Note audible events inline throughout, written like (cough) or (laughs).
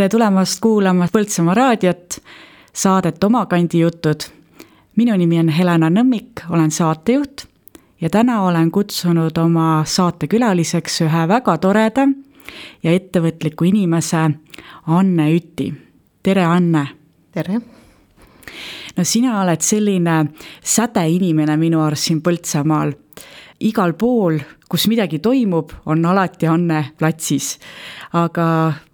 tere tulemast kuulama Põltsamaa raadiot, saadet Omakandi jutud. minu nimi on Helena Nõmmik, olen saatejuht ja täna olen kutsunud oma saatekülaliseks ühe väga toreda ja ettevõtliku inimese Anne Üti. tere, Anne! tere! no sina oled selline sädeinimene minu arust siin Põltsamaal. igal pool, kus midagi toimub, on alati Anne platsis. aga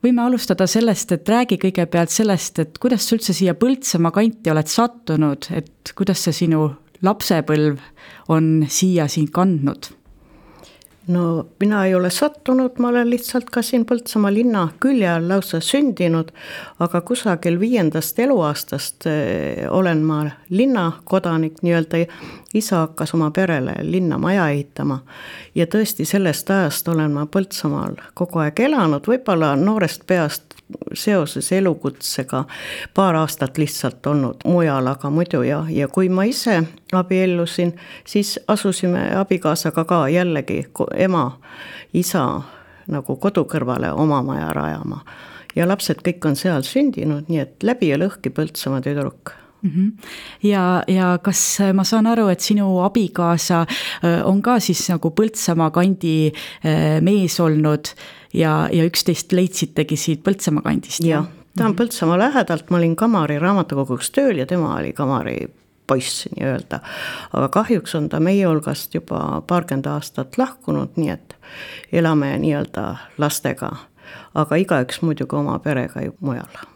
võime alustada sellest, et räägi kõigepealt sellest, et kuidas sa üldse siia Põltsamaa kanti oled sattunud, et kuidas see sinu lapsepõlv on siia sind kandnud no mina ei ole sattunud, ma olen lihtsalt ka siin Põltsamaa linna külje all lausa sündinud, aga kusagil viiendast eluaastast eh, olen ma linnakodanik nii-öelda, isa hakkas oma perele linna maja ehitama. ja tõesti, sellest ajast olen ma Põltsamaal kogu aeg elanud, võib-olla noorest peast seoses elukutsega paar aastat lihtsalt olnud mujal, aga muidu jah, ja kui ma ise abiellusin, siis asusime abikaasaga ka jällegi ema, isa nagu kodu kõrvale oma maja rajama. ja lapsed kõik on seal sündinud, nii et läbi ja lõhki Põltsamaa tüdruk. Ja, ja kas ma saan aru, et sinu abikaasa on ka siis nagu Põltsamaa kandi mees olnud ja, ja üksteist leidsitegi siit Põltsamaa kandist? jah, ta on mhm. Põltsamaa lähedalt, ma olin Kamari raamatukogus tööl ja tema oli Kamari poiss nii-öelda. aga kahjuks on ta meie hulgast juba paarkümmend aastat lahkunud, nii et elame nii-öelda lastega. aga igaüks muidugi oma perega ju mujal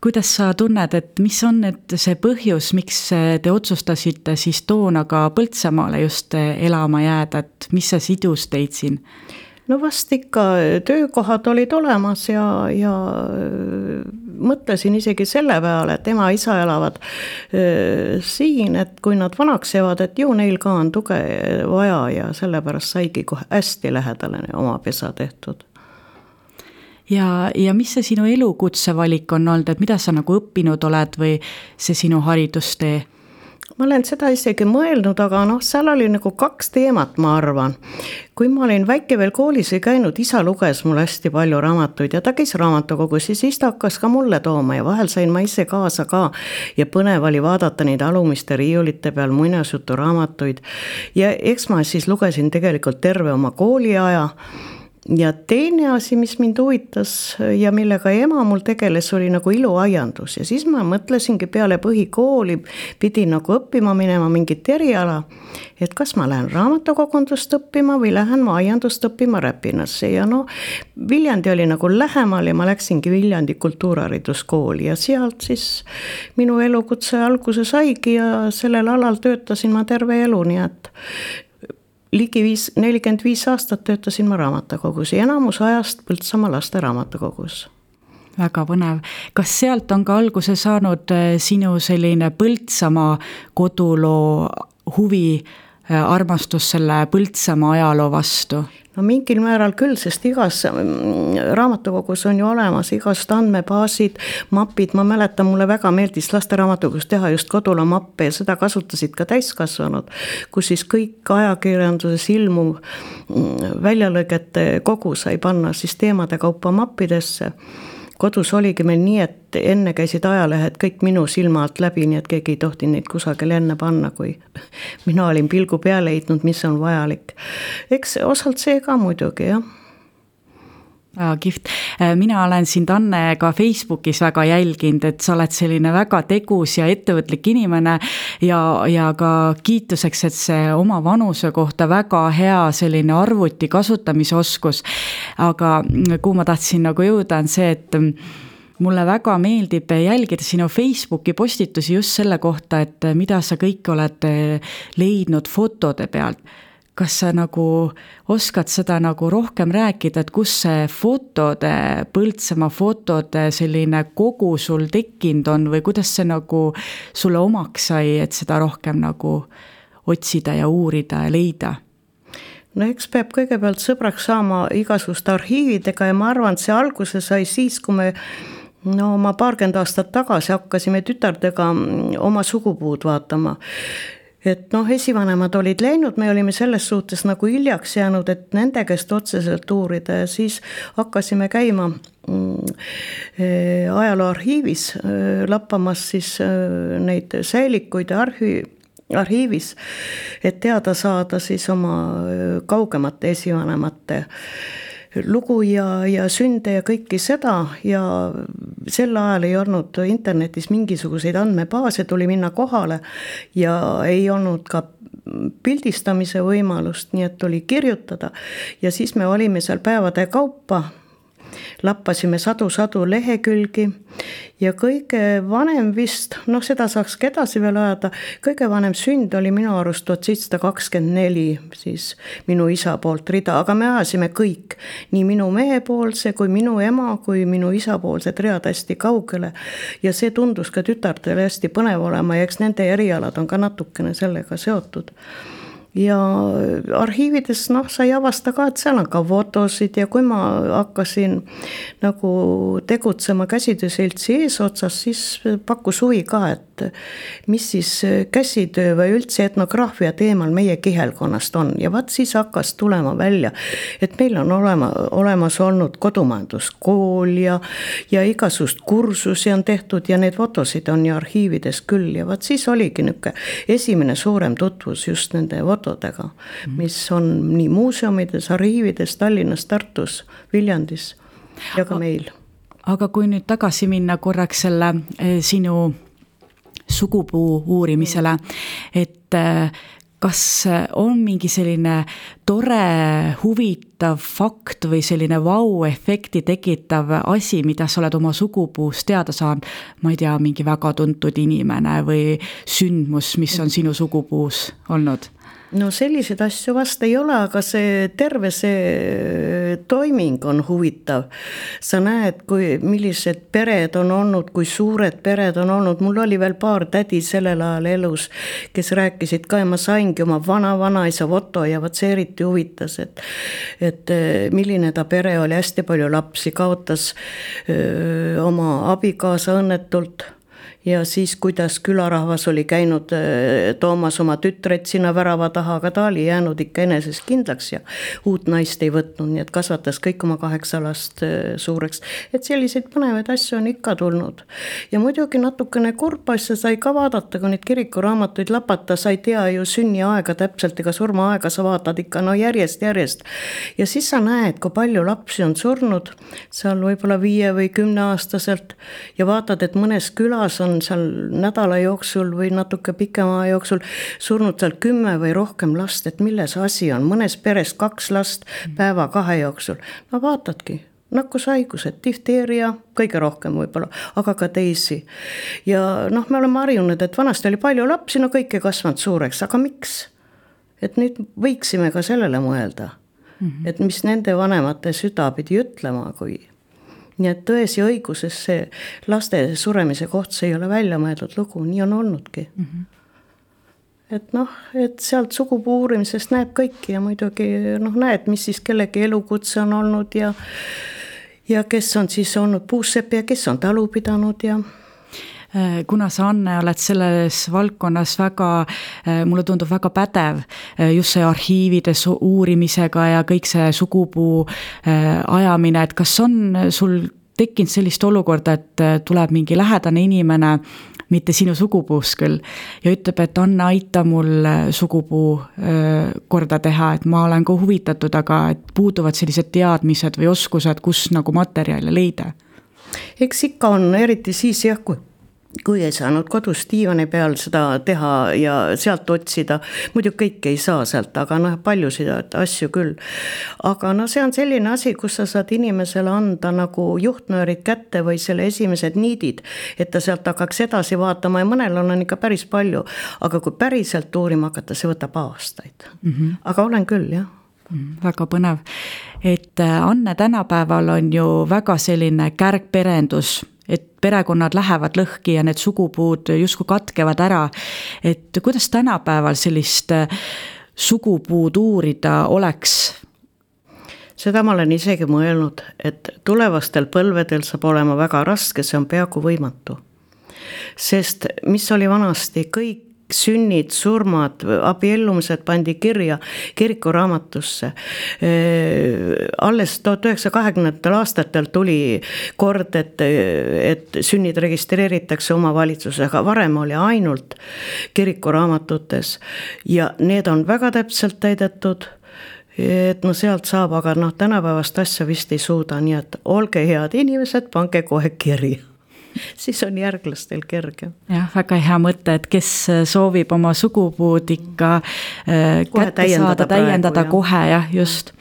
kuidas sa tunned, et mis on need, see põhjus, miks te otsustasite siis toona ka Põltsamaale just elama jääda, et mis see sidus teid siin? no vast ikka töökohad olid olemas ja, ja mõtlesin isegi selle peale, et ema-isa elavad äh, siin, et kui nad vanaks jäävad, et ju neil ka on tuge vaja ja sellepärast saigi kohe hästi lähedale oma pesa tehtud ja, ja mis see sinu elukutsevalik on olnud, et mida sa nagu õppinud oled või see sinu haridustee? ma olen seda isegi mõelnud, aga noh, seal oli nagu kaks teemat, ma arvan. kui ma olin väike veel koolis ei käinud, isa luges mulle hästi palju raamatuid ja ta käis raamatukogus ja siis ta hakkas ka mulle tooma ja vahel sain ma ise kaasa ka. ja põnev oli vaadata neid alumiste riiulite peal muinasjuturaamatuid. ja eks ma siis lugesin tegelikult terve oma kooliaja ja teine asi, mis mind huvitas ja millega ema mul tegeles, oli nagu iluaiandus ja siis ma mõtlesingi peale põhikooli, pidin nagu õppima minema mingit eriala. et kas ma lähen raamatukogundust õppima või lähen ma aiandust õppima Räpinasse ja no Viljandi oli nagu lähemal ja ma läksingi Viljandi kultuurhariduskooli ja sealt siis minu elukutse alguse saigi ja sellel alal töötasin ma terve elu, nii et ligi viis, nelikümmend viis aastat töötasin ma raamatukogus ja enamus ajast Põltsamaa lasteraamatukogus väga põnev, kas sealt on ka alguse saanud äh, sinu selline Põltsamaa koduloo huvi, armastus selle Põltsamaa ajaloo vastu? no mingil määral küll, sest igas mm, raamatukogus on ju olemas igast andmebaasid, mapid, ma mäletan, mulle väga meeldis lasteraamatukogus teha just koduloo mappe ja seda kasutasid ka täiskasvanud. kus siis kõik ajakirjanduses ilmuv mm, väljalõigete kogu sai panna siis teemade kaupa mappidesse kodus oligi meil nii, et enne käisid ajalehed kõik minu silma alt läbi, nii et keegi ei tohtinud neid kusagile enne panna, kui (laughs) mina olin pilgu peale heitnud, mis on vajalik. eks osalt see ka muidugi jah väga kihvt, äh, mina olen sind, Anne, ka Facebookis väga jälginud, et sa oled selline väga tegus ja ettevõtlik inimene. ja, ja ka kiituseks, et see oma vanuse kohta väga hea selline arvuti kasutamise oskus. aga kuhu ma tahtsin nagu jõuda, on see, et mulle väga meeldib jälgida sinu Facebooki postitusi just selle kohta, et mida sa kõike oled leidnud fotode pealt kas sa nagu oskad seda nagu rohkem rääkida, et kus see fotode, Põltsamaa fotode selline kogu sul tekkinud on või kuidas see nagu sulle omaks sai, et seda rohkem nagu otsida ja uurida ja leida? no eks peab kõigepealt sõbraks saama igasuguste arhiividega ja ma arvan, et see alguse sai siis, kui me no ma paarkümmend aastat tagasi hakkasime tütardega oma sugupuud vaatama et noh, esivanemad olid läinud, me olime selles suhtes nagu hiljaks jäänud, et nende käest otseselt uurida ja siis hakkasime käima mm, eh, ajalooarhiivis eh, lappamas siis eh, neid säälikuid ja arhi-, arhiivis, et teada saada siis oma kaugemate esivanemate lugu ja, ja sünde ja kõike seda ja sel ajal ei olnud internetis mingisuguseid andmebaase, tuli minna kohale ja ei olnud ka pildistamise võimalust, nii et tuli kirjutada. Ja siis me olime seal päevade kaupa lappasime sadu-sadu lehekülgi ja kõige vanem vist, noh, seda saaks ka edasi veel ajada, kõige vanem sünd oli minu arust tuhat seitsesada kakskümmend neli, siis minu isa poolt rida, aga me ajasime kõik, nii minu mehepoolse kui minu ema kui minu isapoolsed read hästi kaugele. ja see tundus ka tütartele hästi põnev olema ja eks nende erialad on ka natukene sellega seotud ja arhiivides noh, sa ei avasta ka, et seal on ka fotosid ja kui ma hakkasin nagu tegutsema käsitöö seltsi eesotsas, siis pakkus huvi ka, et mis siis käsitöö või üldse etnograafia teemal meie kihelkonnast on. Ja vaat siis hakkas tulema välja, et meil on olema, olemas olnud kodumajanduskool ja, ja igasugust kursusi on tehtud ja neid fotosid on ju arhiivides küll. Ja vaat siis oligi niisugune esimene suurem tutvus just nende fotodega fotodega, mis on nii muuseumides, arhiivides Tallinnas, Tartus, Viljandis ja ka meil. aga kui nüüd tagasi minna korraks selle eh, sinu sugupuu uurimisele, et eh, kas on mingi selline tore, huvitav fakt või selline vau-efekti tekitav asi, mida sa oled oma sugupuust teada saanud, ma ei tea, mingi väga tuntud inimene või sündmus, mis on sinu sugupuus olnud? No selliseid asju vast ei ole, aga see terve see toiming on huvitav. sa näed, kui, millised pered on olnud, kui suured pered on olnud, mul oli veel paar tädi sellel ajal elus, kes rääkisid ka ja ma saingi oma vana-vanaisa foto ja vot see eriti huvitas, et. et eh, milline ta pere oli, hästi palju lapsi, kaotas öö, oma abikaasa õnnetult ja siis, kuidas külarahvas oli käinud äh, toomas oma tütreid sinna värava taha, aga ta oli jäänud ikka enesest kindlaks ja uut naist ei võtnud, nii et kasvatas kõik oma kaheksa last äh, suureks. et selliseid põnevaid asju on ikka tulnud. ja muidugi natukene kurb asja sai ka vaadata, kui neid kirikuraamatuid lapata, sa ei tea ju sünniaega täpselt ega surmaaega, sa vaatad ikka no järjest-järjest. ja siis sa näed, kui palju lapsi on surnud seal võib-olla viie või kümneaastaselt ja vaatad, et mõnes külas on on seal nädala jooksul või natuke pikema aja jooksul surnud seal kümme või rohkem last, et milles asi on, mõnes peres kaks last päeva-kahe jooksul. no vaatadki, nakkushaigused, difteeria kõige rohkem võib-olla, aga ka teisi. ja noh, me oleme harjunud, et vanasti oli palju lapsi, no kõik ei kasvanud suureks, aga miks? et nüüd võiksime ka sellele mõelda mm. -hmm. et mis nende vanemate süda pidi ütlema, kui nii et Tões ja õiguses see laste suremise koht, see ei ole väljamõeldud lugu, nii on olnudki mm. -hmm et noh, et sealt sugupuu uurimisest näeb kõiki ja muidugi noh, näed, mis siis kellegi elukutse on olnud ja ja kes on siis olnud puussepp ja kes on talu pidanud ja kuna sa, Anne, oled selles valdkonnas väga, äh, mulle tundub väga pädev, äh, just see arhiivides uurimisega ja kõik see sugupuu ajamine, et kas on sul tekkinud sellist olukorda, et tuleb mingi lähedane inimene, mitte sinu sugupuust küll, ja ütleb, et Anne, aita mul sugupuu korda teha, et ma olen ka huvitatud, aga et puuduvad sellised teadmised või oskused, kus nagu materjale leida? eks ikka on, eriti siis jah, kui kui ei saanud kodus diivani peal seda teha ja sealt otsida, muidu kõike ei saa sealt, aga noh, paljusid asju küll. aga no see on selline asi, kus sa saad inimesele anda nagu juhtnöörid kätte või selle esimesed niidid, et ta sealt hakkaks edasi vaatama ja mõnel on, ikka päris palju, aga kui päriselt uurima hakata, see võtab aastaid mm. -hmm. aga olen küll, jah mm, väga põnev, et äh, Anne tänapäeval on ju väga selline kärgperendus perekonnad lähevad lõhki ja need sugupuud justkui katkevad ära. et kuidas tänapäeval sellist äh, sugupuud uurida oleks? seda ma olen isegi mõelnud, et tulevastel põlvedel saab olema väga raske, see on peaaegu võimatu. sest mis oli vanasti, kõik sünnid, surmad, abiellumised pandi kirja kirikuraamatusse. alles tuhat üheksasaja kahekümnendatel aastatel tuli kord, et, et sünnid registreeritakse omavalitsuses, aga varem oli ainult kirikuraamatutes ja need on väga täpselt täidetud et no sealt saab, aga noh, tänapäevast asja vist ei suuda, nii et olge head inimesed, pange kohe kirja (laughs) siis on järglastel kergem. jah, väga hea mõte, et kes soovib oma sugupuud ikka äh, kohe kätte täiendada saada, täiendada praegu, kohe jah, just.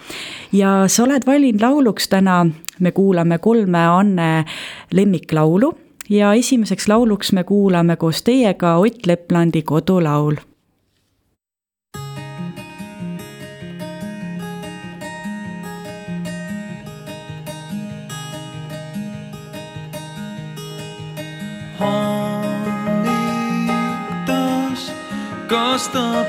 ja sa oled valinud lauluks täna, me kuulame kolme Anne lemmiklaulu ja esimeseks lauluks me kuulame koos teiega Ott Leplandi kodulaul honey dust, gust up.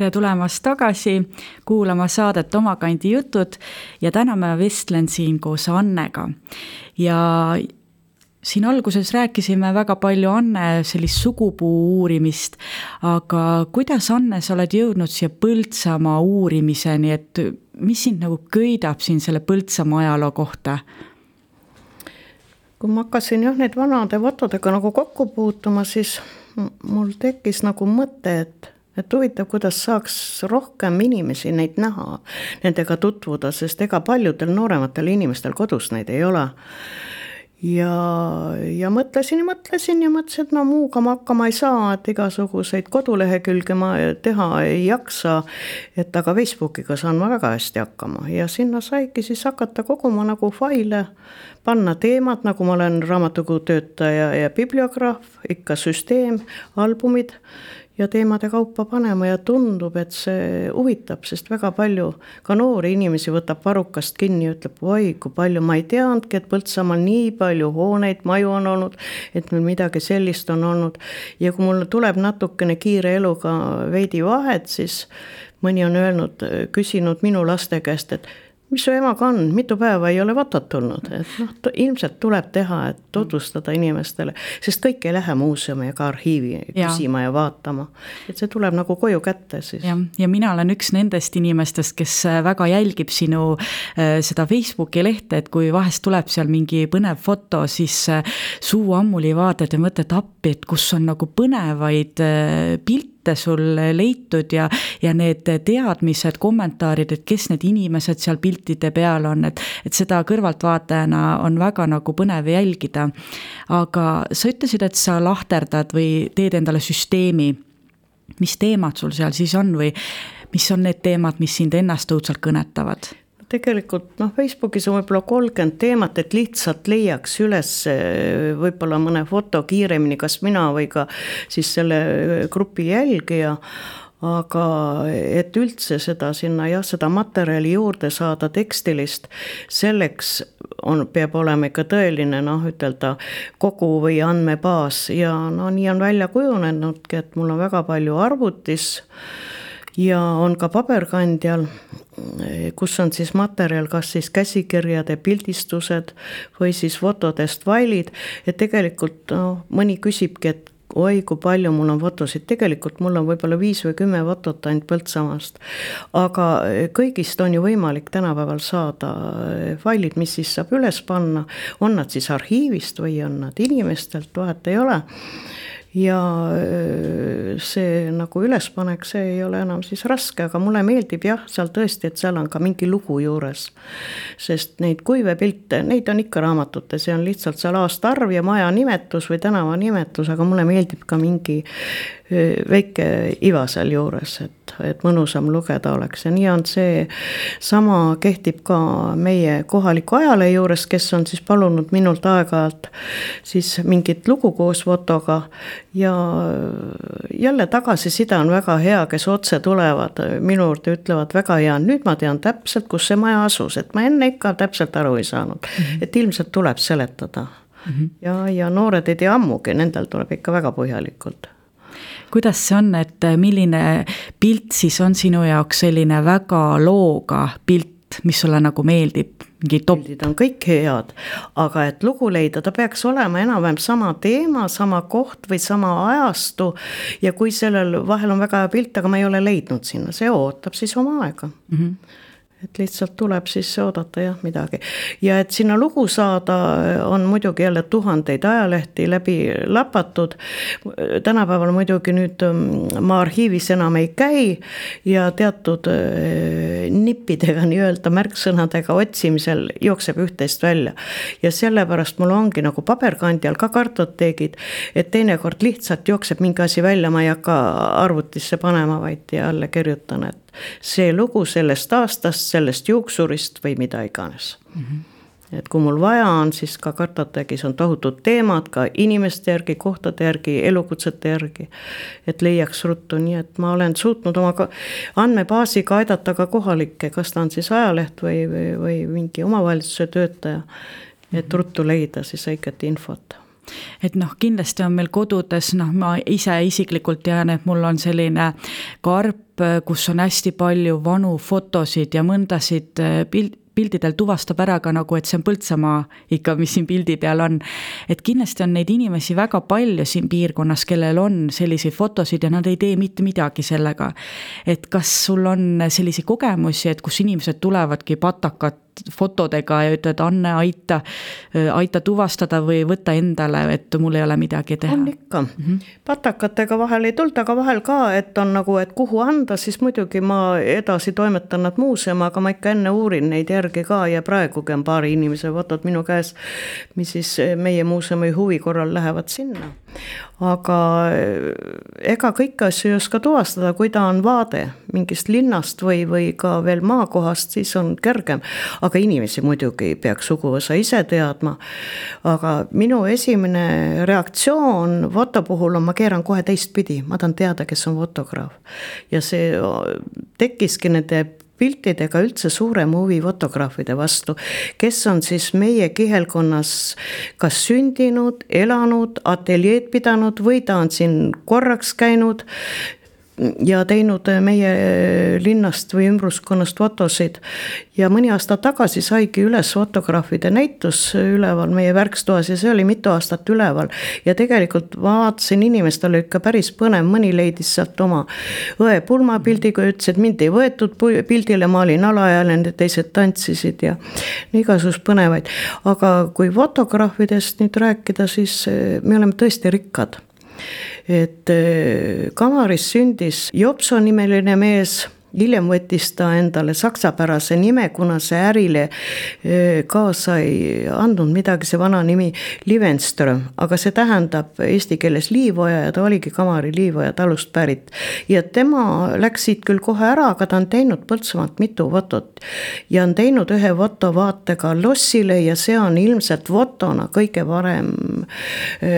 Tere tulemast tagasi kuulama saadet Oma kandi jutud ja täna ma vestlen siin koos Annega. ja siin alguses rääkisime väga palju Anne sellist sugupuu uurimist, aga kuidas, Anne, sa oled jõudnud siia Põltsamaa uurimiseni, et mis sind nagu köidab siin selle Põltsamaa ajaloo kohta? kui ma hakkasin jah, neid vanade fotodega nagu kokku puutuma, siis mul tekkis nagu mõte, et et huvitav, kuidas saaks rohkem inimesi neid näha, nendega tutvuda, sest ega paljudel noorematel inimestel kodus neid ei ole. Ja, ja mõtlesin ja mõtlesin ja mõtlesin, et no muuga ma hakkama ei saa, et igasuguseid kodulehekülge ma teha ei jaksa. et aga Facebookiga saan ma väga hästi hakkama. Ja sinna saigi siis hakata koguma nagu faile, panna teemad, nagu ma olen raamatukogu töötaja ja bibliograaf, ikka süsteem, albumid ja teemade kaupa panema ja tundub, et see huvitab, sest väga palju ka noori inimesi võtab varrukast kinni ja ütleb, oi kui palju, ma ei teadnudki, et Põltsamaal nii palju hooneid, maju on olnud, et meil midagi sellist on olnud. ja kui mul tuleb natukene kiire eluga veidi vahet, siis mõni on öelnud, küsinud minu laste käest, et mis su emaga on, mitu päeva ei ole fotot tulnud, et noh, ilmselt tuleb teha, et tutvustada inimestele, sest kõik ei lähe muuseumi ega arhiivi ja. küsima ja vaatama. et see tuleb nagu koju kätte siis. jah, ja mina olen üks nendest inimestest, kes äh, väga jälgib sinu äh, seda Facebooki lehte, et kui vahest tuleb seal mingi põnev foto, siis äh, suu ammuli vaatad ja mõtled appi, et kus on nagu põnevaid pilte pilte sul leitud ja, ja need teadmised, kommentaarid, et kes need inimesed seal piltide peal on, et, et seda kõrvaltvaatajana on väga nagu põnev jälgida. aga sa ütlesid, et sa lahterdad või teed endale süsteemi. mis teemad sul seal siis on või mis on need teemad, mis sind ennast õudselt kõnetavad? Tegelikult noh, Facebookis on võib-olla kolmkümmend teemat, et lihtsalt leiaks üles eh, võib-olla mõne foto kiiremini, kas mina või ka siis selle eh, grupi jälgija. Aga et üldse seda sinna jah, seda materjali juurde saada tekstilist, selleks on, peab olema ikka tõeline noh, ütelda kogu või andmebaas. Ja no nii on välja kujunenudki, et mul on väga palju arvutis ja on ka paberkandjal, kus on siis materjal, kas siis käsikirjade pildistused või siis fotodest failid, et tegelikult noh, mõni küsibki, et oi, kui palju mul on fotosid, tegelikult mul on võib-olla viis või kümme fotot ainult Põltsamaast. aga kõigist on ju võimalik tänapäeval saada failid, mis siis saab üles panna, on nad siis arhiivist või on nad inimestelt, vahet ei ole ja see nagu ülespanek, see ei ole enam siis raske, aga mulle meeldib jah, seal tõesti, et seal on ka mingi lugu juures. sest neid kuivepilte, neid on ikka raamatutes ja on lihtsalt seal aastaarv ja maja nimetus või tänava nimetus, aga mulle meeldib ka mingi väike iva sealjuures, et, et mõnusam lugeda oleks ja nii on see. sama kehtib ka meie kohaliku ajalehe juures, kes on siis palunud minult aeg-ajalt siis mingit lugu koos fotoga. ja jälle tagasiside on väga hea, kes otse tulevad minu juurde, ütlevad väga hea, nüüd ma tean täpselt, kus see maja asus, et ma enne ikka täpselt aru ei saanud -hmm. et ilmselt tuleb seletada Mm -hmm. ja, ja noored ei tea ammugi, nendel tuleb ikka väga põhjalikult kuidas see on, et milline pilt siis on sinu jaoks selline väga looga pilt, mis sulle nagu meeldib? mingi top. pildid on kõik head, aga et lugu leida, ta peaks olema enam-vähem sama teema, sama koht või sama ajastu. ja kui sellel vahel on väga hea pilt, aga ma ei ole leidnud sinna, see ootab siis oma aega mm. -hmm et lihtsalt tuleb siis oodata jah midagi. ja et sinna lugu saada, on muidugi jälle tuhandeid ajalehti läbi lapatud. tänapäeval muidugi nüüd mm, ma arhiivis enam ei käi ja teatud äh, nippidega (laughs) nii-öelda märksõnadega otsimisel jookseb üht-teist välja. ja sellepärast mul ongi nagu paberkandjal ka kartoteegid, et teinekord lihtsalt jookseb mingi asi välja, ma ei hakka arvutisse panema, vaid jälle kirjutan, et see lugu sellest aastast, sellest juuksurist või mida iganes mm. -hmm et kui mul vaja on, siis ka kartotekis on tohutud teemad ka inimeste järgi, kohtade järgi, elukutsete järgi. et leiaks ruttu, nii et ma olen suutnud oma andmebaasiga aidata ka kohalikke, kas ta on siis ajaleht või, või, või mingi omavalitsuse töötaja. et ruttu leida siis õiget infot et noh, kindlasti on meil kodudes, noh, ma ise isiklikult tean, et mul on selline karp, kus on hästi palju vanu fotosid ja mõndasid pilt, pildidel tuvastab ära ka nagu, et see on Põltsamaa ikka, mis siin pildi peal on. et kindlasti on neid inimesi väga palju siin piirkonnas, kellel on selliseid fotosid ja nad ei tee mitte midagi sellega. et kas sul on selliseid kogemusi, et kus inimesed tulevadki patakat fotodega ja ütled, Anne, aita, aita tuvastada või võta endale, et mul ei ole midagi teha. on ikka mm, -hmm. patakatega vahel ei tulda, aga vahel ka, et on nagu, et kuhu anda, siis muidugi ma edasi toimetan nad muuseumi, aga ma ikka enne uurin neid järgi ka ja praegugi on paari inimese fotod minu käes, mis siis meie muuseumi huvi korral lähevad sinna aga eh, ega kõiki asju ei oska tuvastada, kui ta on vaade mingist linnast või, või ka veel maakohast, siis on kergem. aga inimesi muidugi peaks suguvõsa ise teadma. aga minu esimene reaktsioon foto puhul on, ma keeran kohe teistpidi, ma tahan teada, kes on fotograaf. ja see tekkiski nende piltidega üldse suurem huvi fotograafide vastu, kes on siis meie kihelkonnas kas sündinud, elanud, ateljeed pidanud või ta on siin korraks käinud ja teinud meie linnast või ümbruskonnast fotosid. ja mõni aasta tagasi saigi üles fotograafide näitus üleval meie värkstoas ja see oli mitu aastat üleval. ja tegelikult vaatasin, inimestel oli ikka päris põnev, mõni leidis sealt oma õe pulmapildiga, ütles, et mind ei võetud pildile, ma olin alaealine, teised tantsisid ja igasugust põnevaid. aga kui fotograafidest nüüd rääkida, siis me oleme tõesti rikkad et äh, Kamaris sündis Jopso nimeline mees hiljem võttis ta endale saksapärase nime, kuna see ärile kaasa ei andnud midagi, see vana nimi Livenström, aga see tähendab eesti keeles liivoja ja ta oligi Kamari liivoja talust pärit. ja tema läks siit küll kohe ära, aga ta on teinud Põltsamaalt mitu fotot ja on teinud ühe fotovaatega lossile ja see on ilmselt fotona kõige varem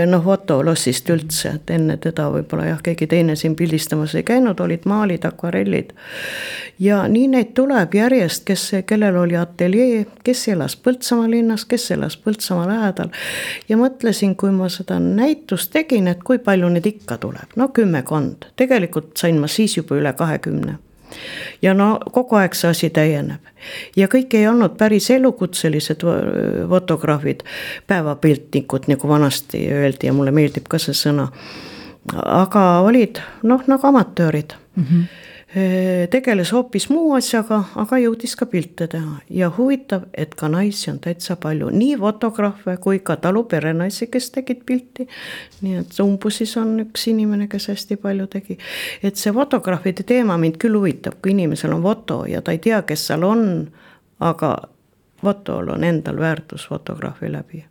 noh, foto lossist üldse, et enne teda võib-olla jah, keegi teine siin pildistamas ei käinud, olid maalid, akvarellid ja nii neid tuleb järjest, kes, kellel oli ateljee, kes elas Põltsamaa linnas, kes elas Põltsamaa lähedal. ja mõtlesin, kui ma seda näitust tegin, et kui palju neid ikka tuleb, no kümmekond, tegelikult sain ma siis juba üle kahekümne ja no kogu aeg see asi täieneb ja kõik ei olnud päris elukutselised fotograafid, päevapiltnikud, nagu vanasti öeldi ja mulle meeldib ka see sõna. aga olid noh, nagu amatöörid mm. -hmm tegeles hoopis muu asjaga, aga jõudis ka pilte teha ja huvitav, et ka naisi on täitsa palju, nii fotograafe kui ka talu perenaisi, kes tegid pilti. nii et umbusis on üks inimene, kes hästi palju tegi. et see fotograafide teema mind küll huvitab, kui inimesel on foto ja ta ei tea, kes seal on, aga fotol on endal väärtus fotograafi läbi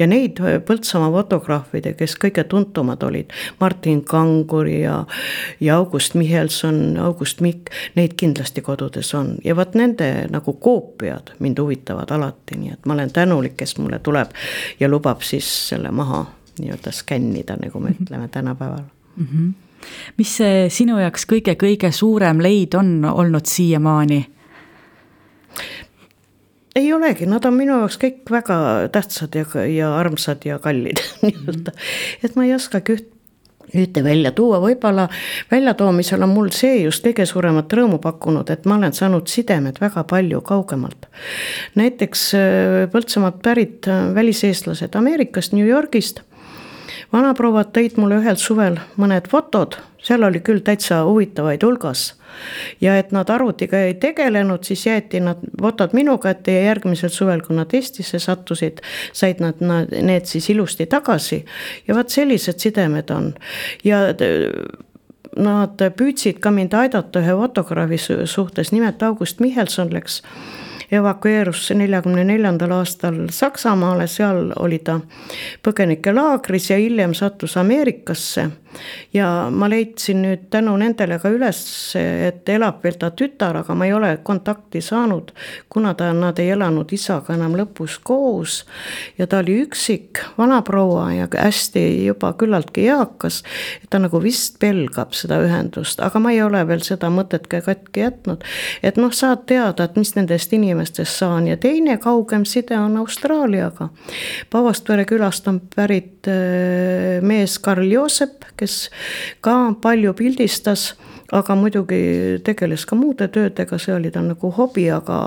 ja neid äh, Põltsamaa fotograafide, kes kõige tuntumad olid, Martin Kangur ja, ja August Michelson, August Mikk, neid kindlasti kodudes on ja vot nende nagu koopiad mind huvitavad alati, nii et ma olen tänulik, kes mulle tuleb ja lubab siis selle maha nii-öelda skännida, nagu me ütleme tänapäeval mm. -hmm. mis see sinu jaoks kõige-kõige suurem leid on olnud siiamaani? Ei olegi, nad on minu jaoks kõik väga tähtsad ja, ja armsad ja kallid (laughs) nii-öelda. et ma ei oskagi üht, ühte välja tuua, võib-olla väljatoomisel on mul see just kõige suuremat rõõmu pakkunud, et ma olen saanud sidemed väga palju kaugemalt. näiteks äh, Põltsamaalt pärit äh, väliseestlased Ameerikast, New Yorgist. Vanaprouad tõid mulle ühel suvel mõned fotod, seal oli küll täitsa huvitavaid hulgas. Ja et nad arvutiga ei tegelenud, siis jäeti nad fotod minu kätte ja järgmisel suvel, kui nad Eestisse sattusid, said nad, nad need siis ilusti tagasi. ja vot sellised sidemed on. Ja nad püüdsid ka mind aidata ühe fotograafi suhtes, nimelt August Michelson läks evakueerus neljakümne neljandal aastal Saksamaale, seal oli ta põgenikelaagris ja hiljem sattus Ameerikasse ja ma leidsin nüüd tänu nendele ka üles, et elab veel ta tütar, aga ma ei ole kontakti saanud, kuna ta, nad ei elanud isaga enam lõpus koos. ja ta oli üksik vanaproua ja hästi juba küllaltki eakas. ta nagu vist pelgab seda ühendust, aga ma ei ole veel seda mõtet ka katki jätnud. et noh, saad teada, et mis nendest inimestest saan ja teine kaugem side on Austraaliaga. Pavastvere külast on pärit äh, mees Karl Joosep kes ka palju pildistas, aga muidugi tegeles ka muude töödega, see oli tal nagu hobi, aga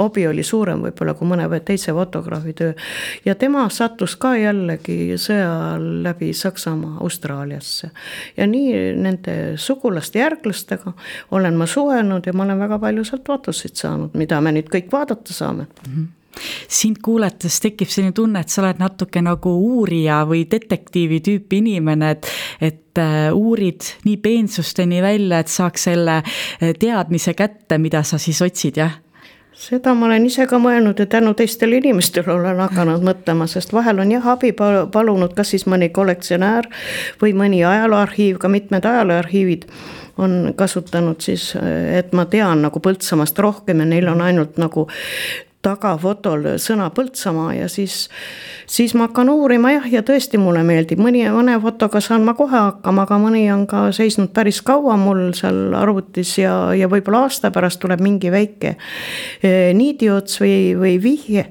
hobi oli suurem võib-olla kui mõne teise fotograafi töö. ja tema sattus ka jällegi sõja ajal läbi Saksamaa Austraaliasse. ja nii nende sugulaste järglastega olen ma suhelnud ja ma olen väga palju sealt fotosid saanud, mida me nüüd kõik vaadata saame mm. -hmm sind kuulates tekib selline tunne, et sa oled natuke nagu uurija või detektiivi tüüpi inimene, et, et äh, uurid nii peensusteni välja, et saaks selle äh, teadmise kätte, mida sa siis otsid, jah? Seda ma olen ise ka mõelnud ja tänu teistele inimestele olen hakanud mõtlema, sest vahel on jah abi palunud, kas siis mõni kollektsionäär või mõni ajalooarhiiv, ka mitmed ajalooarhiivid on kasutanud siis, et ma tean nagu Põltsamaast rohkem ja neil on ainult nagu tagafotol sõna Põltsamaa ja siis, siis ma hakkan uurima jah, ja tõesti mulle meeldib, mõni, mõne fotoga saan ma kohe hakkama, aga mõni on ka seisnud päris kaua mul seal arvutis ja, ja võib-olla aasta pärast tuleb mingi väike eh, niidiots või, või vihje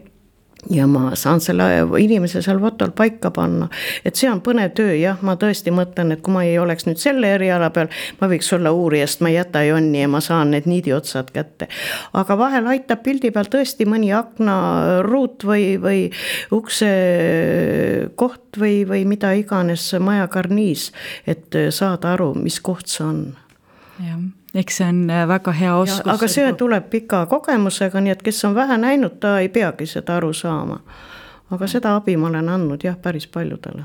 ja ma saan selle inimese seal fotol paika panna. et see on põnev töö, jah, ma tõesti mõtlen, et kui ma ei oleks nüüd selle eriala peal, ma võiks olla uurija, sest ma ei jäta jonni ja ma saan need niidiotsad kätte. aga vahel aitab pildi peal tõesti mõni aknaruut või, või ukse koht või, või mida iganes, maja karniis, et saada aru, mis koht see on. jah eks see on äh, väga hea oskus. aga see tuleb pika kogemusega, nii et kes on vähe näinud, ta ei peagi seda aru saama. aga seda abi ma olen andnud jah, päris paljudele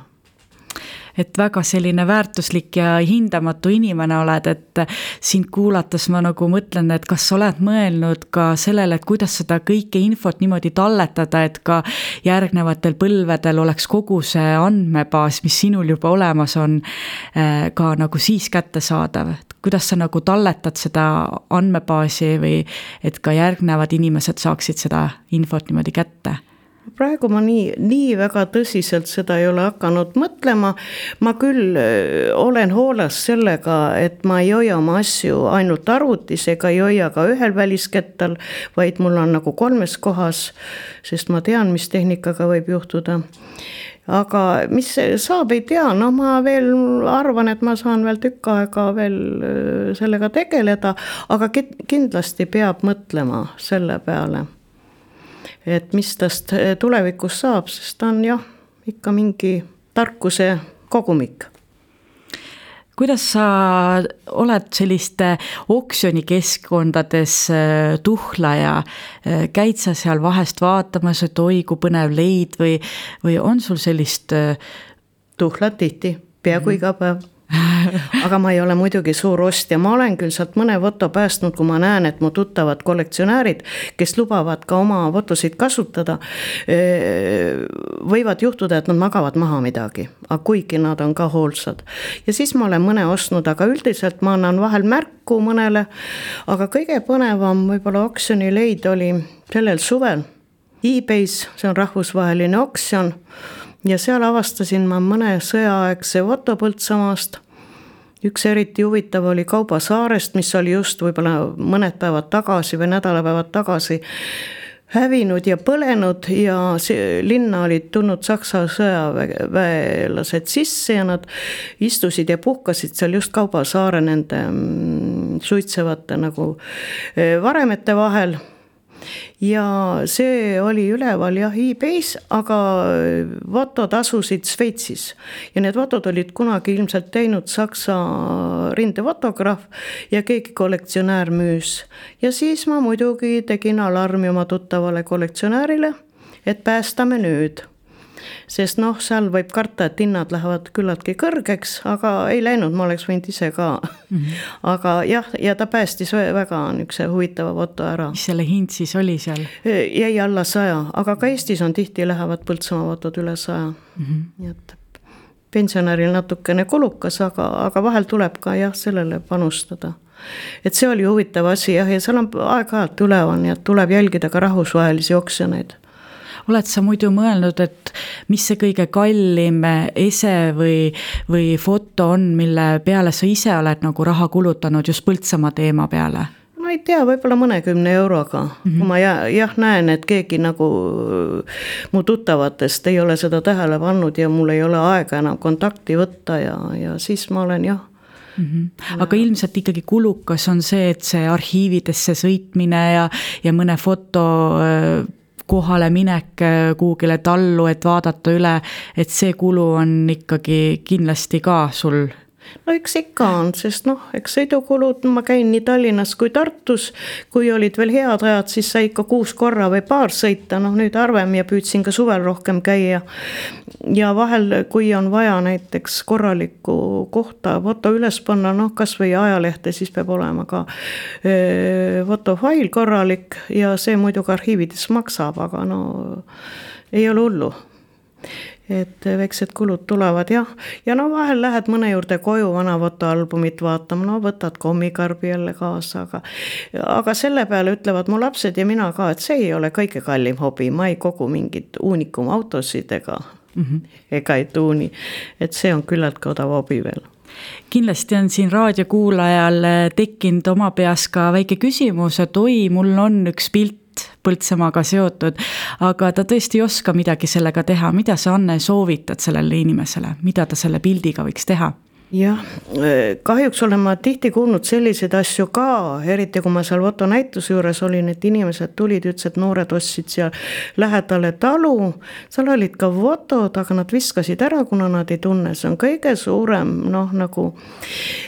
et väga selline väärtuslik ja hindamatu inimene oled, et sind kuulates ma nagu mõtlen, et kas sa oled mõelnud ka sellele, et kuidas seda kõike infot niimoodi talletada, et ka järgnevatel põlvedel oleks kogu see andmebaas, mis sinul juba olemas on, eh, ka nagu siis kättesaadav, kuidas sa nagu talletad seda andmebaasi või et ka järgnevad inimesed saaksid seda infot niimoodi kätte praegu ma nii, nii väga tõsiselt seda ei ole hakanud mõtlema. ma küll olen hoolas sellega, et ma ei hoia oma asju ainult arvutis ega ei hoia ka ühel väliskettal, vaid mul on nagu kolmes kohas, sest ma tean, mis tehnikaga võib juhtuda aga mis saab, ei tea, no ma veel arvan, et ma saan veel tükk aega veel sellega tegeleda, aga kindlasti peab mõtlema selle peale et mis tast eh, tulevikus saab, sest ta on jah, ikka mingi tarkuse kogumik kuidas sa oled selliste oksjonikeskkondades eh, tuhleja, eh, käid sa seal vahest vaatamas, et oi kui põnev leid või, või on sul sellist? tuhlad tihti, peaaegu -hmm. iga päev (laughs) aga ma ei ole muidugi suur ostja, ma olen küll sealt mõne foto päästnud, kui ma näen, et mu tuttavad kollektsionäärid, kes lubavad ka oma fotosid kasutada. võivad juhtuda, et nad magavad maha midagi, aga kuigi nad on ka hoolsad. ja siis ma olen mõne ostnud, aga üldiselt ma annan vahel märku mõnele. aga kõige põnevam võib-olla oksjonileid oli sellel suvel e-base, see on rahvusvaheline oksjon ja seal avastasin ma mõne sõjaaegse foto Põltsamaast. üks eriti huvitav oli Kaubasaarest, mis oli just võib-olla mõned päevad tagasi või nädalapäevad tagasi hävinud ja põlenud ja linna olid tulnud Saksa sõjaväelased sisse ja nad istusid ja puhkasid seal just Kaubasaare nende mm, suitsevate nagu eh, varemete vahel ja see oli üleval jah e-base, aga Vatod asusid Šveitsis. ja need Vatod olid kunagi ilmselt teinud Saksa rindefotograaf ja keegi kollektsionäär müüs. ja siis ma muidugi tegin alarmi oma tuttavale kollektsionäärile, et päästame nüüd sest noh, seal võib karta, et hinnad lähevad küllaltki kõrgeks, aga ei läinud, ma oleks võinud ise ka mm. -hmm. aga jah, ja ta päästis väga niisuguse huvitava foto ära. mis selle hind siis oli seal? jäi alla saja, aga ka Eestis on tihti lähevad Põltsamaa fotod üle saja mm, -hmm. nii et pensionäril natukene kulukas, aga, aga vahel tuleb ka jah, sellele panustada et see oli huvitav asi jah, ja seal on aeg-ajalt üleval, nii et tuleb jälgida ka rahvusvahelisi oksjoneid oled sa muidu mõelnud, et mis see kõige kallim ese või, või foto on, mille peale sa ise oled nagu raha kulutanud just Põltsamaa teema peale? ma ei tea, võib-olla mõnekümne euroga mm, -hmm. kui ma jah, jah näen, et keegi nagu mu tuttavatest ei ole seda tähele pannud ja mul ei ole aega enam kontakti võtta ja, ja siis ma olen jah mm. -hmm. aga ilmselt ikkagi kulukas on see, et see arhiividesse sõitmine ja, ja mõne foto äh, kohale minek äh, kuhugile tallu, et vaadata üle, et see kulu on ikkagi kindlasti ka sul no eks ikka on, sest noh, eks sõidukulud, ma käin nii Tallinnas kui Tartus. kui olid veel head ajad, siis sai ikka kuus korra või paar sõita, noh nüüd harvem ja püüdsin ka suvel rohkem käia. ja vahel, kui on vaja näiteks korralikku kohta foto üles panna, noh kasvõi ajalehte, siis peab olema ka fotofail korralik ja see muidugi arhiivides maksab, aga no ei ole hullu et väiksed kulud tulevad jah, ja no vahel lähed mõne juurde koju vana fotoalbumit vaatama, no võtad kommikarbi jälle kaasa, aga. aga selle peale ütlevad mu lapsed ja mina ka, et see ei ole kõige kallim hobi, ma ei kogu mingeid uunikumautosid ega mm, -hmm. ega ei tuuni. et see on küllaltki odav hobi veel kindlasti on siin raadiokuulajal tekkinud oma peas ka väike küsimus, et oi, mul on üks pilt Põltsamaaga seotud, aga ta tõesti ei oska midagi sellega teha, mida sa, Anne, soovitad sellele inimesele, mida ta selle pildiga võiks teha? Jah, kahjuks olen ma tihti kuulnud selliseid asju ka, eriti kui ma seal fotonäituse juures olin, et inimesed tulid, ütlesid, noored ostsid seal lähedale talu. seal olid ka fotod, aga nad viskasid ära, kuna nad ei tunne, see on kõige suurem noh, nagu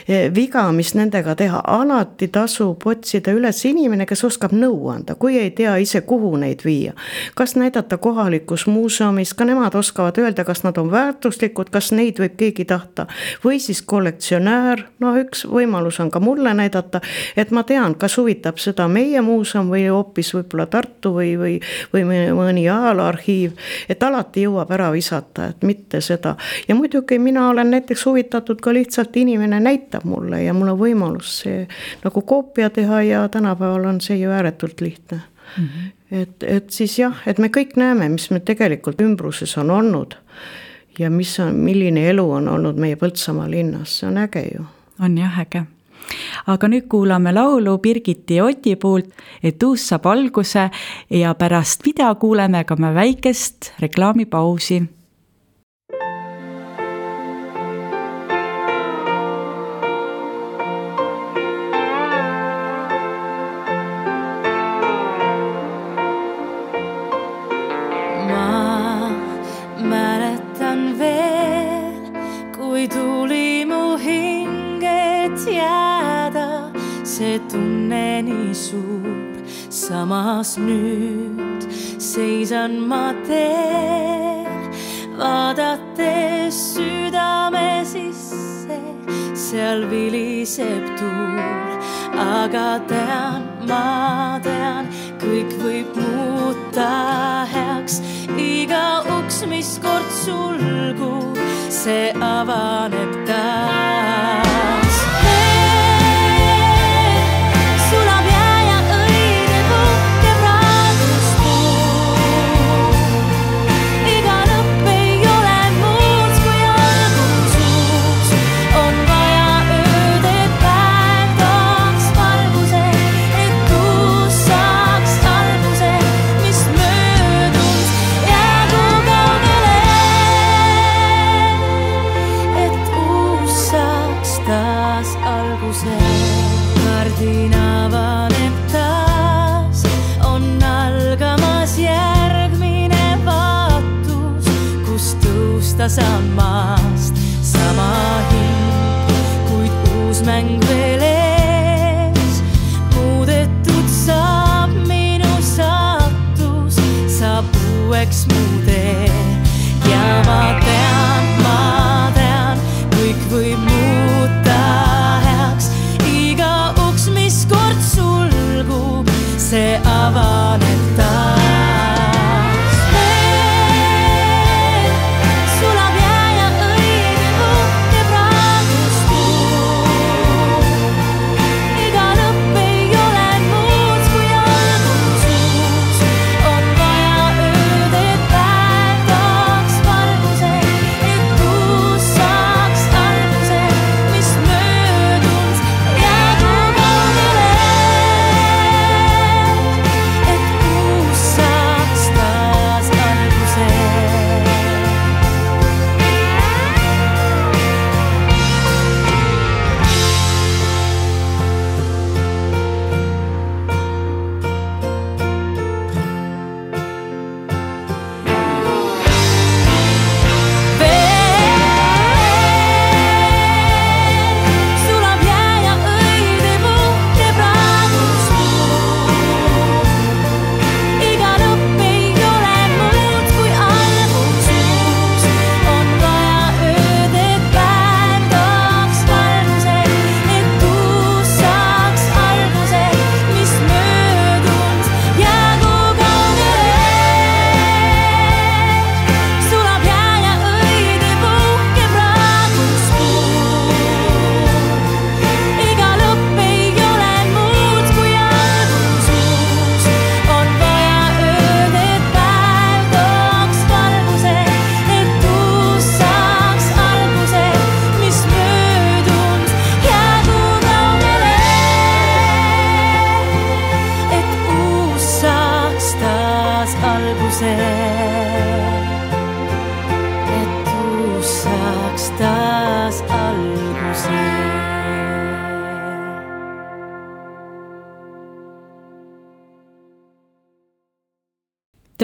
e, viga, mis nendega teha, alati tasub otsida üles inimene, kes oskab nõu anda, kui ei tea ise, kuhu neid viia. kas näidata kohalikus muuseumis, ka nemad oskavad öelda, kas nad on väärtuslikud, kas neid võib keegi tahta või siis siis kollektsionäär, noh, üks võimalus on ka mulle näidata, et ma tean, kas huvitab seda meie muuseum või hoopis võib-olla Tartu või, või, või mõni ajalooarhiiv. et alati jõuab ära visata, et mitte seda ja muidugi mina olen näiteks huvitatud ka lihtsalt inimene näitab mulle ja mul on võimalus see nagu koopia teha ja tänapäeval on see ju ääretult lihtne Mm -hmm. et, et siis jah, et me kõik näeme, mis me tegelikult ümbruses on olnud ja mis on, milline elu on olnud meie Põltsamaa linnas, see on äge ju. on jah äge. Aga nüüd kuulame laulu Birgiti Oti poolt, et uus saab alguse. Ja pärast video kuuleme ka me väikest reklaamipausi samas nüüd seisan ma teel, vaadates südame sisse, seal viliseb tuul, aga tean, ma tean, kõik võib muuta heaks, iga uks, mis kord sulgub, see avaneb taas.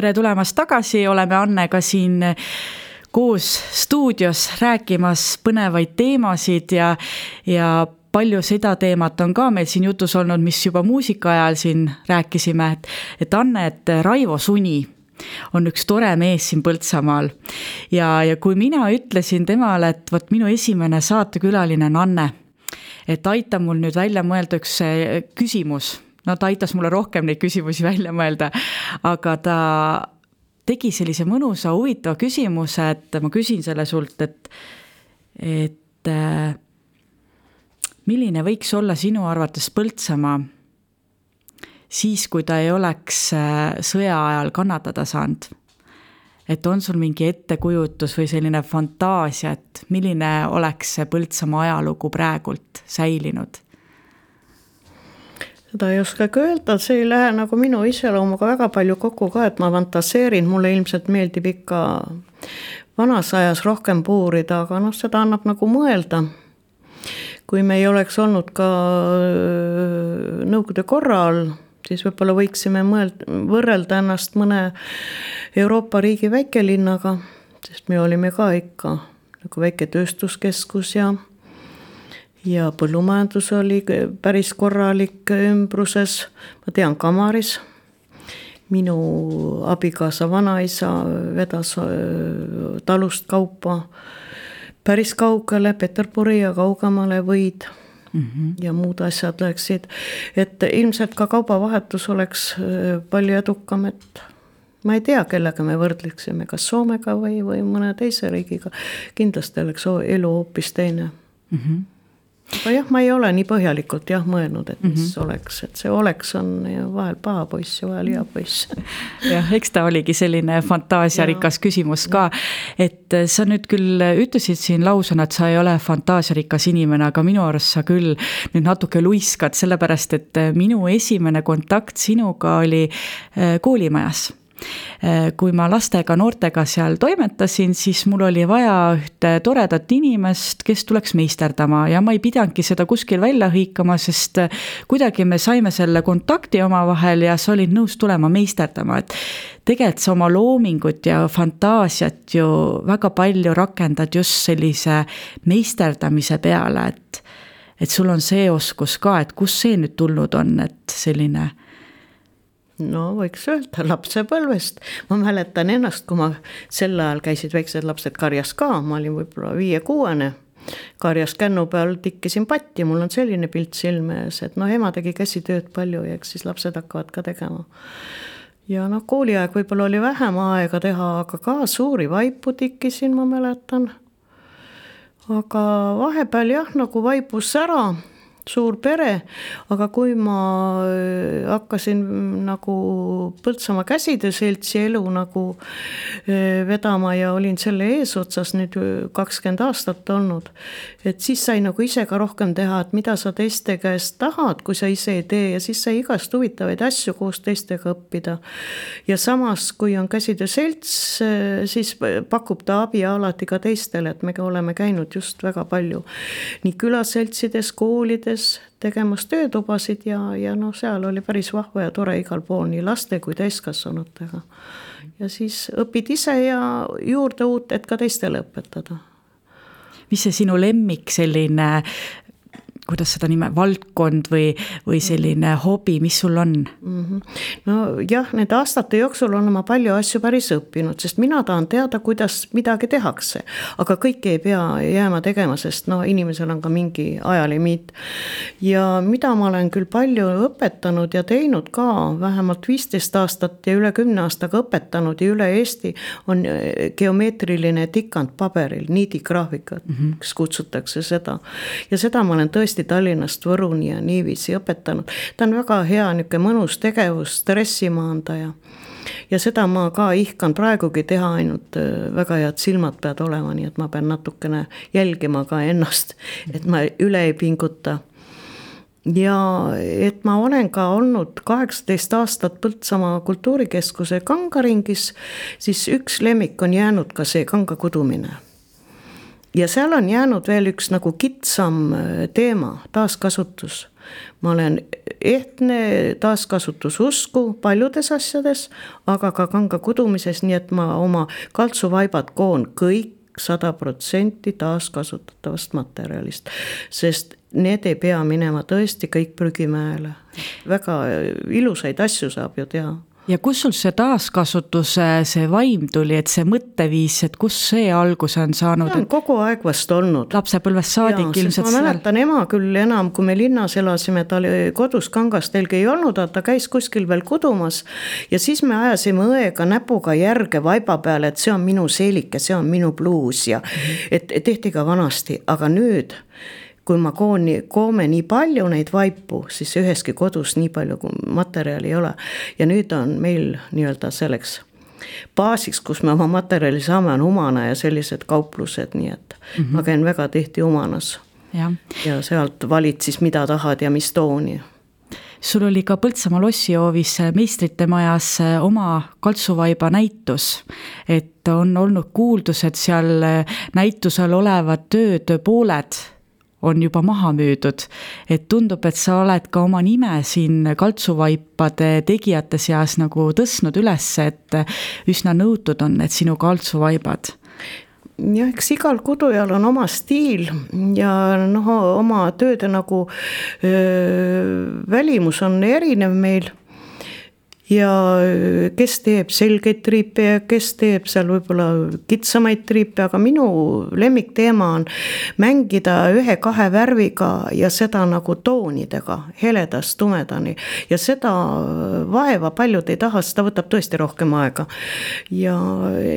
Tere tulemast tagasi, oleme Annega siin koos stuudios rääkimas põnevaid teemasid ja, ja palju seda teemat on ka meil siin jutus olnud, mis juba muusika ajal siin rääkisime, et, et Anne, et Raivo Suni on üks tore mees siin Põltsamaal. ja, ja kui mina ütlesin temale, et vot minu esimene saatekülaline on Anne, et aita mul nüüd välja mõelda üks küsimus no ta aitas mulle rohkem neid küsimusi (laughs) välja mõelda, aga ta tegi sellise mõnusa huvitava küsimuse, et ma küsin selle sult, et, et äh, milline võiks olla sinu arvates Põltsamaa siis, kui ta ei oleks äh, sõja ajal kannatada saanud? et on sul mingi ettekujutus või selline fantaasia, et milline oleks see Põltsamaa ajalugu praegult säilinud? Seda ei oskagi öelda, see ei lähe nagu minu iseloomuga väga palju kokku ka, et ma fantaseerin, mulle ilmselt meeldib ikka vanas ajas rohkem puurida, aga noh, seda annab nagu mõelda. kui me ei oleks olnud ka Nõukogude korra all, siis võib-olla võiksime mõelda, võrrelda ennast mõne Euroopa riigi väikelinnaga, sest me olime ka ikka nagu väike tööstuskeskus ja ja põllumajandus oli päris korralik ümbruses, ma tean, Kamaris. minu abikaasa vanaisa vedas äh, talust kaupa päris kaugele, Peterburi ja kaugemale võid mm -hmm. ja muud asjad läksid. et ilmselt ka kaubavahetus oleks äh, palju edukam, et ma ei tea, kellega me võrdleksime, kas Soomega või, või mõne teise riigiga. kindlasti oleks elu hoopis teine mm. -hmm aga jah, ma ei ole nii põhjalikult jah mõelnud, et mis mm -hmm. oleks, et see oleks on vahel paha poiss ja vahel hea poiss. (laughs) jah, eks ta oligi selline fantaasiarikas küsimus ka. et sa nüüd küll ütlesid siin lausena, et sa ei ole fantaasiarikas inimene, aga minu arust sa küll nüüd natuke luiskad, sellepärast et minu esimene kontakt sinuga oli äh, koolimajas Äh, kui ma lastega, noortega seal toimetasin, siis mul oli vaja ühte toredat inimest, kes tuleks meisterdama ja ma ei pidanudki seda kuskil välja hõikama, sest äh, kuidagi me saime selle kontakti omavahel ja sa olid nõus tulema meisterdama, et tegelikult sa oma loomingut ja fantaasiat ju väga palju rakendad just sellise meisterdamise peale, et et sul on see oskus ka, et kust see nüüd tulnud on, et selline no võiks öelda lapsepõlvest, ma mäletan ennast, kui ma sel ajal käisid väiksed lapsed karjas ka, ma olin võib-olla viie-kuuene. karjas kännu peal tikkisin patti, mul on selline pilt silme ees, et noh, ema tegi käsitööd palju ja eks siis lapsed hakkavad ka tegema. ja noh, kooliaeg võib-olla oli vähem aega teha, aga ka suuri vaipu tikkisin, ma mäletan. aga vahepeal jah, nagu vaibus ära suur pere, aga kui ma äh, hakkasin nagu Põltsamaa Käsitöö Seltsi elu nagu äh, vedama ja olin selle eesotsas nüüd kakskümmend aastat olnud, et siis sai nagu ise ka rohkem teha, et mida sa teiste käest tahad, kui sa ise ei tee ja siis sai igast huvitavaid asju koos teistega õppida. ja samas, kui on Käsitöö Selts, äh, siis pakub ta abi alati ka teistele, et me oleme käinud just väga palju nii külaseltsides, koolides, töödes tegemas töötubasid ja, ja noh, seal oli päris vahva ja tore igal pool nii laste kui täiskasvanutega. ja siis õpid ise ja juurde uut, et ka teistele õpetada mis see sinu lemmik selline kuidas seda nime, valdkond või, või selline hobi, mis sul on mm? -hmm. nojah, nende aastate jooksul olen ma palju asju päris õppinud, sest mina tahan teada, kuidas midagi tehakse. aga kõike ei pea jääma tegema, sest no inimesel on ka mingi ajalimiit. ja mida ma olen küll palju õpetanud ja teinud ka, vähemalt viisteist aastat ja üle kümne aastaga õpetanud ja üle Eesti, on eh, geomeetriline tikand paberil, niidigraafikat mm, -hmm. kutsutakse seda. ja seda ma olen tõesti tõesti Tallinnast Võruni ja niiviisi õpetanud. ta on väga hea niisugune mõnus tegevus, stressi maandaja. ja seda ma ka ihkan praegugi teha, ainult äh, väga head silmad peavad olema, nii et ma pean natukene jälgima ka ennast, et ma üle ei pinguta ja et ma olen ka olnud kaheksateist aastat Põltsamaa kultuurikeskuse kangaringis, siis üks lemmik on jäänud ka see kanga kudumine ja seal on jäänud veel üks nagu kitsam äh, teema, taaskasutus. ma olen ehtne taaskasutususku paljudes asjades, aga ka kanga kudumises, nii et ma oma kaltsuvaibad koon kõik sada protsenti taaskasutatavast materjalist, sest need ei pea minema tõesti kõik prügimäele. väga ilusaid asju saab ju teha ja kus sul see taaskasutuse, see vaim tuli, et see mõtteviis, et kus see alguse on saanud? see on kogu aeg vast olnud. lapsepõlvest saadik ilmselt. ma mäletan ema küll enam, kui me linnas elasime, ta oli kodus kangastelgi ei olnud, aga ta käis kuskil veel kudumas. ja siis me ajasime õega näpuga järge vaiba peale, et see on minu seelike, see on minu pluus ja et tehti ka vanasti, aga nüüd kui ma koon, koome nii palju neid vaipu, siis üheski kodus nii palju materjali ei ole. ja nüüd on meil nii-öelda selleks baasiks, kus me oma materjali saame, on Humana ja sellised kauplused, nii et mm -hmm. ma käin väga tihti Humanas. ja sealt valid siis, mida tahad ja mis tooni sul oli ka Põltsamaa lossihoovis meistrite majas oma kaltsuvaiba näitus. et on olnud kuuldus, et seal näitusel olevad tööd, pooled on juba maha müüdud. et tundub, et sa oled ka oma nime siin kaltsuvaipade tegijate seas nagu tõstnud üles, et üsna nõutud on need sinu kaltsuvaibad jah, eks igal kudujal on oma stiil ja noh, oma tööde nagu öö, välimus on erinev meil ja äh, kes teeb selgeid triipe ja kes teeb seal võib-olla kitsamaid triipe, aga minu lemmikteema on mängida ühe-kahe värviga ja seda nagu toonidega, heledast tumedani. ja seda vaeva paljud ei taha, seda võtab tõesti rohkem aega. ja,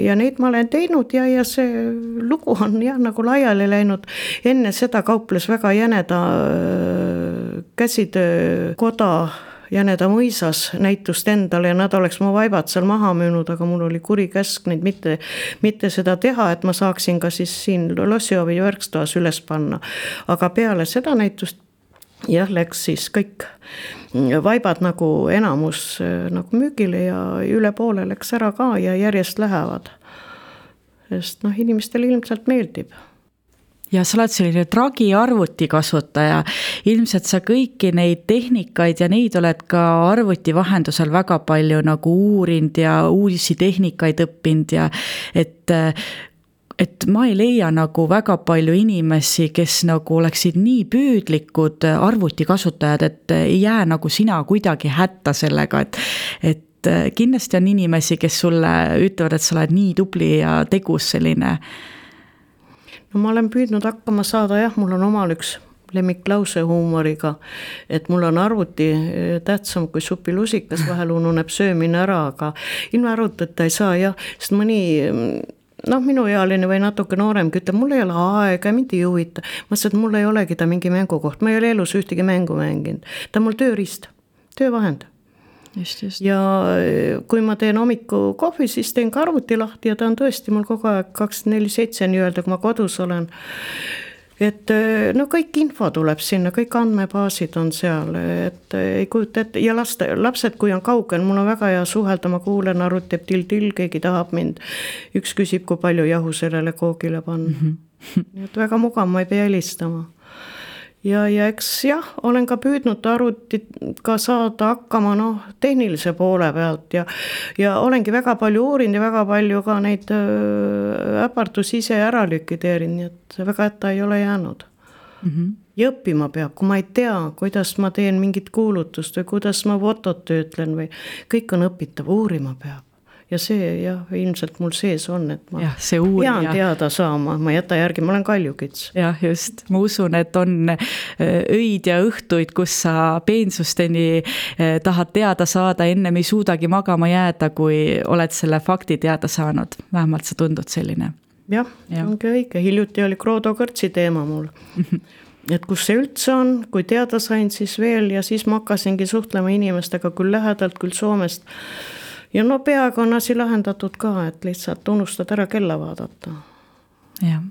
ja neid ma olen teinud ja, ja see lugu on jah, nagu laiali läinud. enne seda kauples väga jäneda äh, käsitöökoda Jäneda mõisas näitust endale ja nad oleks mu vaibad seal maha müünud, aga mul oli kuri käsk neid mitte, mitte seda teha, et ma saaksin ka siis siin Lossiovi verkstoas üles panna. aga peale seda näitust jah, läks siis kõik vaibad nagu enamus nagu müügile ja üle poole läks ära ka ja järjest lähevad. sest noh, inimestele ilmselt meeldib ja sa oled selline tragi arvuti kasutaja. ilmselt sa kõiki neid tehnikaid ja neid oled ka arvuti vahendusel väga palju nagu uurinud ja uusi tehnikaid õppinud ja et et ma ei leia nagu väga palju inimesi, kes nagu oleksid nii püüdlikud arvutikasutajad, et ei jää nagu sina kuidagi hätta sellega, et, et kindlasti on inimesi, kes sulle ütlevad, et sa oled nii tubli ja tegus selline no ma olen püüdnud hakkama saada, jah, mul on omal üks lemmiklause huumoriga, et mul on arvuti eh, tähtsam kui supilusikas, (laughs) vahel ununeb söömine ära, aga ilma arvutita ei saa jah, sest mõni noh, minuealine või natuke nooremgi ütleb, mul ei ole aega, mind ei huvita. ma ütlesin, et mul ei olegi ta mingi mängukoht, ma ei ole elus ühtegi mängu mänginud, ta on mul tööriist, töövahend. Ja eh, kui ma teen hommikul kohvi, siis teen ka arvuti lahti ja ta on tõesti mul kogu aeg kakskümmend neli seitse nii-öelda, kui ma kodus olen. et eh, no kõik info tuleb sinna, kõik andmebaasid on seal, et eh, ei kujuta ette ja laste, lapsed, kui on kaugel, mul on väga hea suhelda, ma kuulen, arvuti teeb till-till, keegi tahab mind. üks küsib, kui palju jahu sellele koogile panna mm. -hmm. (laughs) nii et väga mugav, ma ei pea helistama ja, ja eks jah, olen ka püüdnud arvutiga saada hakkama noh, tehnilise poole pealt ja ja olengi väga palju uurinud ja väga palju ka neid äpardusi ise ära likvideerinud, nii et väga hätta ei ole jäänud mm. -hmm. ja õppima peab, kui ma ei tea, kuidas ma teen mingit kuulutust või kuidas ma fotot töötlen või kõik on õpitav, uurima peab ja see jah, ilmselt mul sees on, et ma jah, uurija... pean teada saama, ma ei jäta järgi, ma olen kaljukits. jah, just, ma usun, et on äh, öid ja õhtuid, kus sa peensusteni äh, tahad teada saada, ennem ei suudagi magama jääda, kui oled selle fakti teada saanud, vähemalt sa tundud selline. jah ja., ongi õige, hiljuti oli Krodo kõrtsi teema mul. Et kus see üldse on, kui teada sain, siis veel. Ja siis ma hakkasingi suhtlema inimestega küll lähedalt, küll Soomest ja no peaaegu on asi lahendatud ka, et lihtsalt unustad ära kella vaadata. jah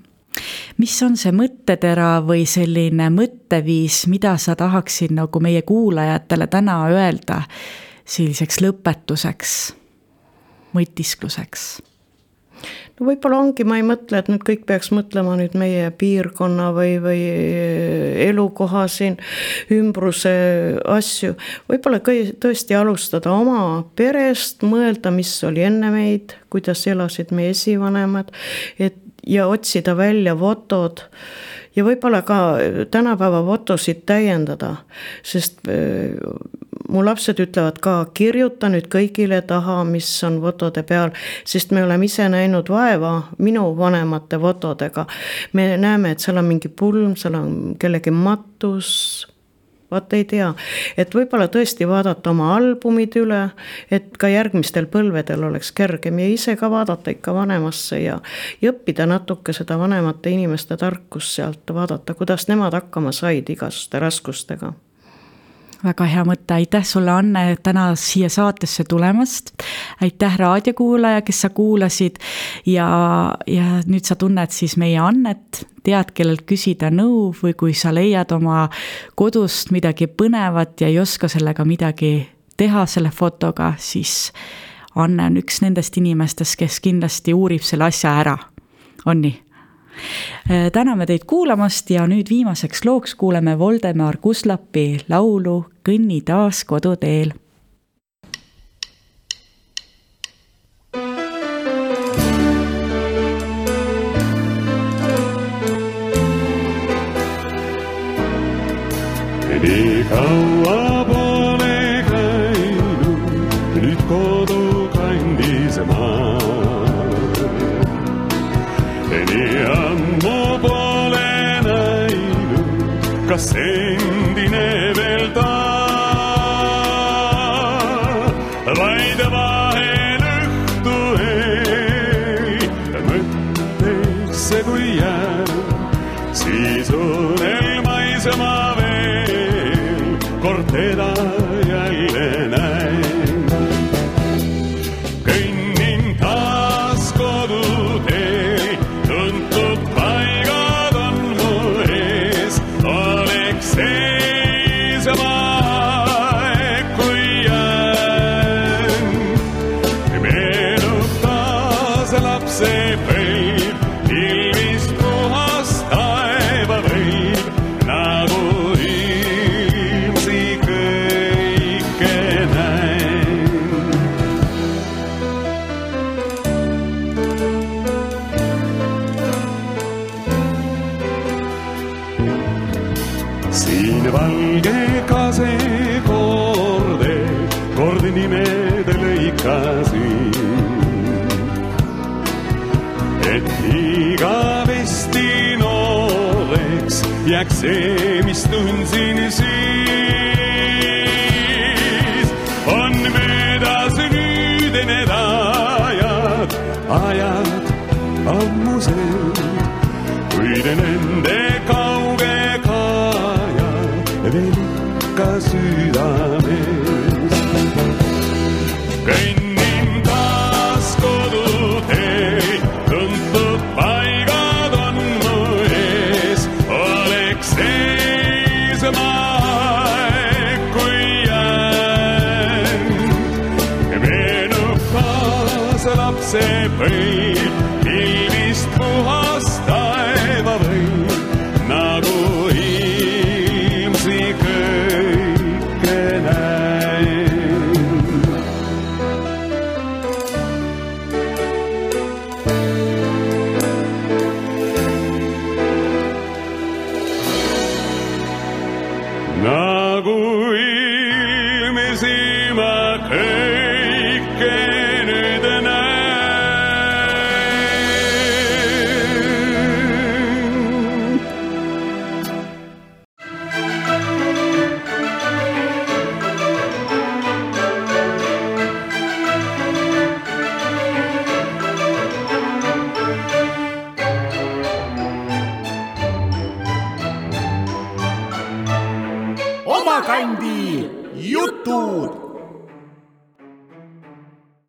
mis on see mõttetera või selline mõtteviis, mida sa tahaksid nagu meie kuulajatele täna öelda selliseks lõpetuseks, mõtiskluseks? Võib-olla ongi, ma ei mõtle, et nüüd kõik peaks mõtlema nüüd meie piirkonna või, või elukoha siin ümbruse asju. võib-olla kõi-, tõesti alustada oma perest, mõelda, mis oli enne meid, kuidas elasid meie esivanemad, et ja otsida välja fotod ja võib-olla ka tänapäeva fotosid täiendada, sest äh, mu lapsed ütlevad ka, kirjuta nüüd kõigile taha, mis on fotode peal, sest me oleme ise näinud vaeva minu vanemate fotodega. me näeme, et seal on mingi pulm, seal on kellegi matus vaat ei tea, et võib-olla tõesti vaadata oma albumid üle, et ka järgmistel põlvedel oleks kergem ja ise ka vaadata ikka vanemasse ja, ja õppida natuke seda vanemate inimeste tarkust sealt, vaadata, kuidas nemad hakkama said igasuguste raskustega väga hea mõte, aitäh sulle, Anne, täna siia saatesse tulemast. aitäh, raadiokuulaja, kes sa kuulasid ja, ja nüüd sa tunned siis meie Annet, tead, kellelt küsida nõu või kui sa leiad oma kodust midagi põnevat ja ei oska sellega midagi teha selle fotoga, siis Anne on üks nendest inimestest, kes kindlasti uurib selle asja ära. on nii? Äh, täname teid kuulamast ja nüüd viimaseks looks kuuleme Voldemar Kuslapi laulu Kõnni taas koduteel. Nii kaua kas